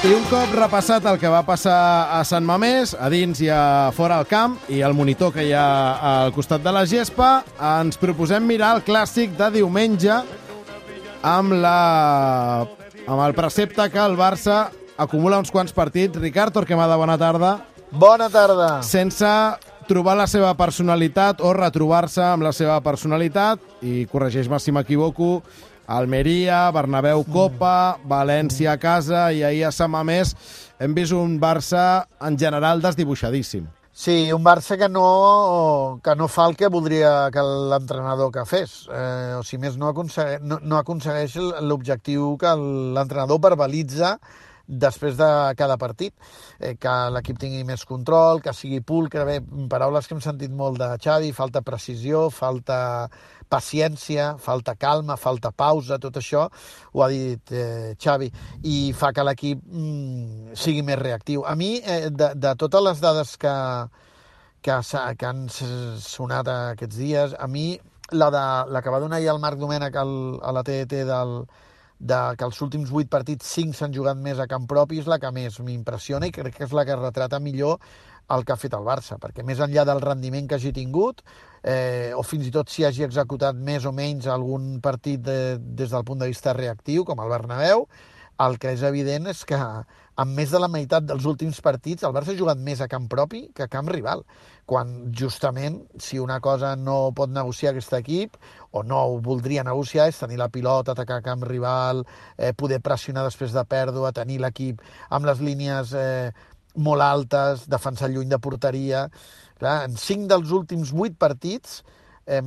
I un cop repassat el que va passar a Sant Mamés, a dins i a fora al camp, i el monitor que hi ha al costat de la gespa, ens proposem mirar el clàssic de diumenge amb, la... amb el precepte que el Barça acumula uns quants partits. Ricard Torquemada, bona tarda. Bona tarda. Sense trobar la seva personalitat o retrobar-se amb la seva personalitat, i corregeix-me si m'equivoco, Almeria, Bernabéu Copa, València a casa i ahir a Sant Mamés hem vist un Barça en general desdibuixadíssim. Sí, un Barça que no, que no fa el que voldria que l'entrenador que fes. Eh, o si més, no aconsegueix, no, no aconsegueix l'objectiu que l'entrenador verbalitza després de cada partit, eh, que l'equip tingui més control, que sigui pulcre, bé, paraules que hem sentit molt de Xavi, falta precisió, falta paciència, falta calma, falta pausa, tot això ho ha dit eh, Xavi, i fa que l'equip mm, sigui més reactiu. A mi, eh, de, de totes les dades que, que, que han sonat aquests dies, a mi la, de, la que va donar ahir el Marc Domènech al, a la TET del, de que els últims vuit partits, cinc s'han jugat més a camp propi, és la que més m'impressiona i crec que és la que retrata millor el que ha fet el Barça, perquè més enllà del rendiment que hagi tingut, eh, o fins i tot si hagi executat més o menys algun partit de, des del punt de vista reactiu, com el Bernabéu, el que és evident és que amb més de la meitat dels últims partits el Barça ha jugat més a camp propi que a camp rival, quan justament si una cosa no pot negociar aquest equip o no ho voldria negociar és tenir la pilota, atacar a camp rival, eh, poder pressionar després de pèrdua, tenir l'equip amb les línies eh, molt altes, defensar lluny de porteria. Clar, en cinc dels últims vuit partits eh,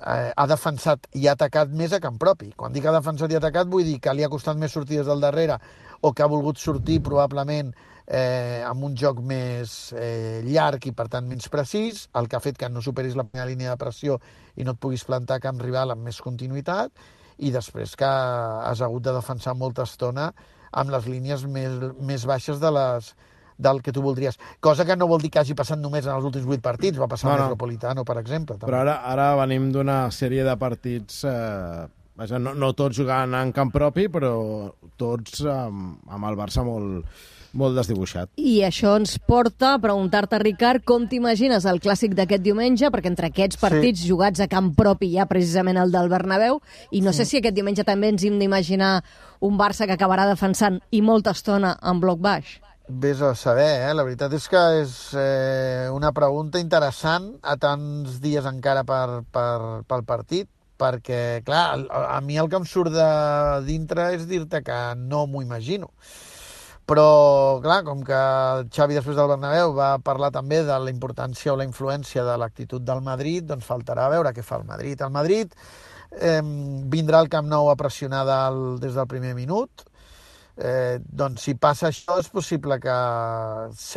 ha defensat i ha atacat més a camp propi. Quan dic ha defensat i ha atacat vull dir que li ha costat més sortir des del darrere o que ha volgut sortir probablement eh, amb un joc més eh, llarg i per tant menys precís, el que ha fet que no superis la primera línia de pressió i no et puguis plantar camp rival amb més continuïtat i després que has hagut de defensar molta estona amb les línies més, més baixes de les, del que tu voldries. Cosa que no vol dir que hagi passat només en els últims vuit partits, va passar no, no. Metropolitano, per exemple. També. Però ara, ara venim d'una sèrie de partits... Eh, vaja, no, no tots jugant en camp propi, però tots amb, amb el Barça molt, molt desdibuixat. I això ens porta a preguntar-te, Ricard, com t'imagines el clàssic d'aquest diumenge, perquè entre aquests partits sí. jugats a camp propi hi ha precisament el del Bernabéu, i no sí. sé si aquest diumenge també ens hem d'imaginar un Barça que acabarà defensant i molta estona en bloc baix. Vés a saber, eh? La veritat és que és eh, una pregunta interessant a tants dies encara per, per, pel partit, perquè, clar, a, a mi el que em surt de dintre és dir-te que no m'ho imagino. Però, clar, com que Xavi després del Bernabéu va parlar també de la importància o la influència de l'actitud del Madrid, doncs faltarà veure què fa el Madrid. El Madrid eh, vindrà al Camp Nou a pressionar del, des del primer minut, Eh, doncs si passa això és possible que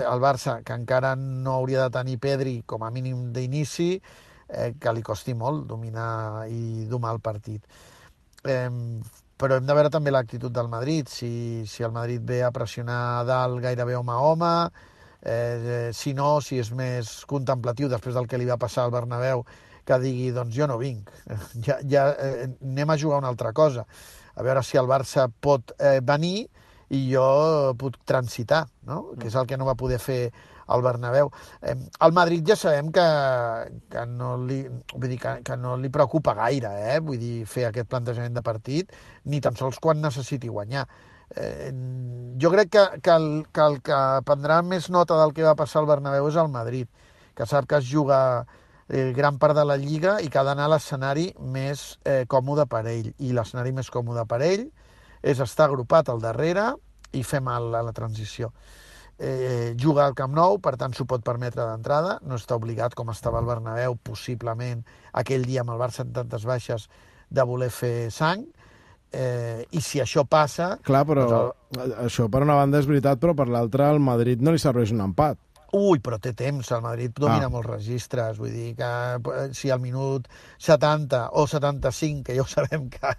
el Barça, que encara no hauria de tenir Pedri com a mínim d'inici, eh, que li costi molt dominar i domar el partit. Eh, però hem de veure també l'actitud del Madrid, si, si el Madrid ve a pressionar a dalt gairebé home a home, eh, si no, si és més contemplatiu després del que li va passar al Bernabéu, que digui, doncs jo no vinc, ja, ja eh, anem a jugar una altra cosa a veure si el Barça pot eh, venir i jo puc transitar, no? que és el que no va poder fer el Bernabéu. Eh, el Madrid ja sabem que, que, no li, vull dir, que, que no li preocupa gaire eh? vull dir, fer aquest plantejament de partit, ni tan sols quan necessiti guanyar. Eh, jo crec que, que, el, que el que prendrà més nota del que va passar al Bernabéu és el Madrid, que sap que es juga eh, gran part de la Lliga i que ha d'anar a l'escenari més eh, còmode per ell. I l'escenari més còmode per ell és estar agrupat al darrere i fer mal a la transició. Eh, juga al Camp Nou, per tant s'ho pot permetre d'entrada, no està obligat com estava el Bernabéu, possiblement aquell dia amb el Barça en tantes baixes, de voler fer sang, eh, i si això passa... Clar, però doncs el... això per una banda és veritat, però per l'altra al Madrid no li serveix un empat. Ui, però té temps, el Madrid domina Ah. molts registres, vull dir que eh, si al minut 70 o 75, que ja ho sabem que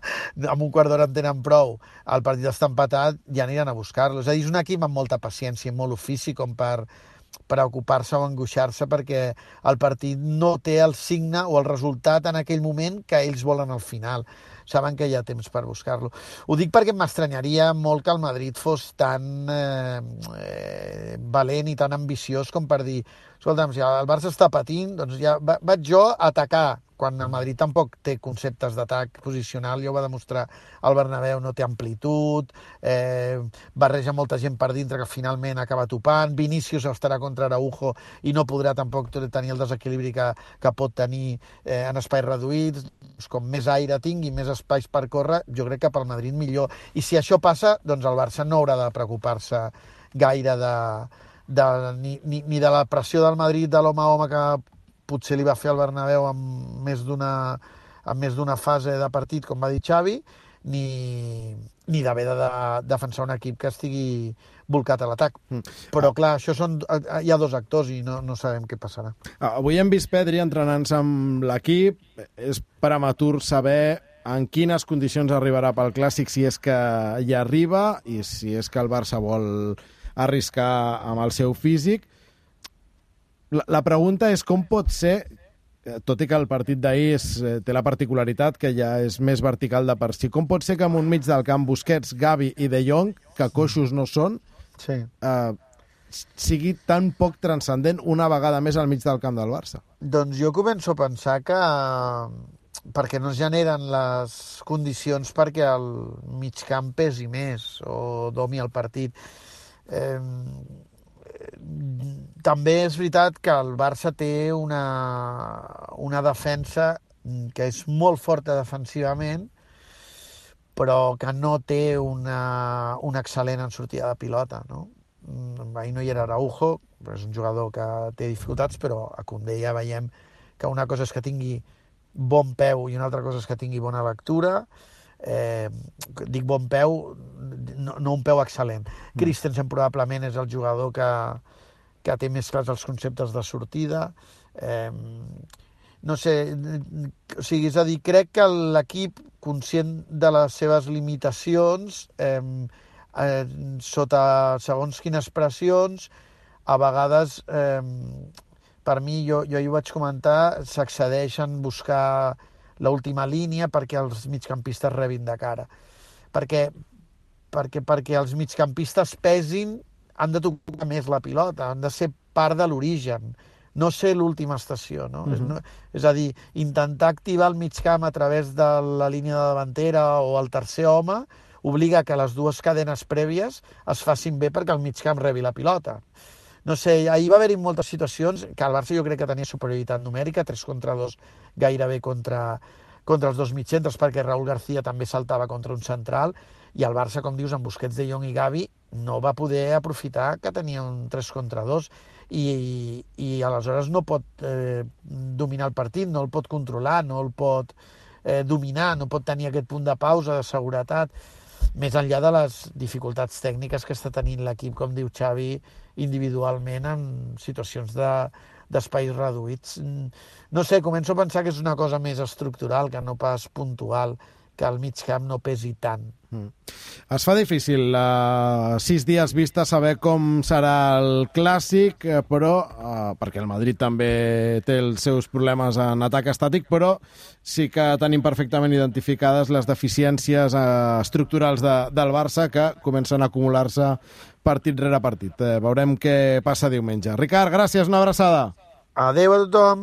amb un quart d'hora en tenen prou, el partit està empatat, ja aniran a buscar-lo. És a dir, és un equip amb molta paciència, i molt ofici com per preocupar-se o angoixar-se perquè el partit no té el signe o el resultat en aquell moment que ells volen al final. Saben que hi ha temps per buscar-lo. Ho dic perquè m'estranyaria molt que el Madrid fos tan eh, eh, valent i tan ambiciós com per dir escolta'm, si el Barça està patint, doncs ja va- vaig jo a atacar, quan el Madrid tampoc té conceptes d'atac posicional, ja ho va demostrar el Bernabéu, no té amplitud, eh, barreja molta gent per dintre que finalment acaba topant, Vinícius estarà contra Araujo i no podrà tampoc tenir el desequilibri que, que pot tenir eh, en espais reduïts, doncs com més aire tingui, més espais per córrer, jo crec que pel Madrid millor. I si això passa, doncs el Barça no haurà de preocupar-se gaire de, de, ni, ni, ni de la pressió del Madrid de l'home a home que potser li va fer al Bernabéu amb més d'una amb més d'una fase de partit, com va dir Xavi, ni, ni d'haver de, de defensar un equip que estigui volcat a l'atac. Però, clar, això són, hi ha dos actors i no, no sabem què passarà. Ah, Avui hem vist Pedri entrenant-se amb l'equip. És prematur saber en quines condicions arribarà pel Clàssic, si és que hi arriba i si és que el Barça vol arriscar amb el seu físic. La, la pregunta és com pot ser, eh, tot i que el partit d'ahir eh, té la particularitat que ja és més vertical de per si, com pot ser que amb un mig del camp Busquets, Gavi i De Jong, que coixos no són, Sí. eh, sigui tan poc transcendent una vegada més al mig del camp del Barça. Doncs jo començo a pensar que perquè no es generen les condicions perquè el mig camp pesi més o domi el partit. Eh, també és veritat que el Barça té una, una defensa que és molt forta defensivament, però que no té una, una excel·lent en sortida de pilota, no? Mm, Ahir no hi era Araujo, però és un jugador que té dificultats, però a Condé ja veiem que una cosa és que tingui bon peu i una altra cosa és que tingui bona lectura. Eh, dic bon peu, no, no un peu excel·lent. Christensen probablement és el jugador que, que té més clars els conceptes de sortida. Eh, no sé, o sigui, és a dir, crec que l'equip, conscient de les seves limitacions, eh, eh, sota segons quines pressions, a vegades, eh, per mi, jo, jo hi vaig comentar, s'accedeix en buscar l'última línia perquè els migcampistes rebin de cara. Perquè, perquè, perquè els migcampistes pesin, han de tocar més la pilota, han de ser part de l'origen, no ser l'última estació. No? és, no? és a dir, intentar activar el migcamp a través de la línia de davantera o el tercer home obliga que les dues cadenes prèvies es facin bé perquè el migcamp rebi la pilota. No sé, ahir va haver-hi moltes situacions que el Barça jo crec que tenia superioritat numèrica, 3 contra 2 gairebé contra, contra els dos mitjcentres, perquè Raúl García també saltava contra un central, i el Barça, com dius, amb Busquets de Jong i Gavi, no va poder aprofitar que tenia un 3 contra 2, i, i aleshores no pot eh, dominar el partit, no el pot controlar, no el pot eh, dominar, no pot tenir aquest punt de pausa, de seguretat, més enllà de les dificultats tècniques que està tenint l'equip, com diu Xavi, individualment en situacions de d'espais reduïts. Mm, No sé, començo a pensar que és una cosa més estructural que no pas puntual, que el mig camp no pesi tant. Es fa difícil a sis dies vista saber com serà el clàssic, eh, però eh, perquè el Madrid també té els seus problemes en atac estàtic, però sí que tenim perfectament identificades les deficiències eh, estructurals de, del Barça que comencen a acumular-se partit rere partit. Eh, veurem què passa diumenge. Ricard, gràcies, una abraçada. Adeu a tothom!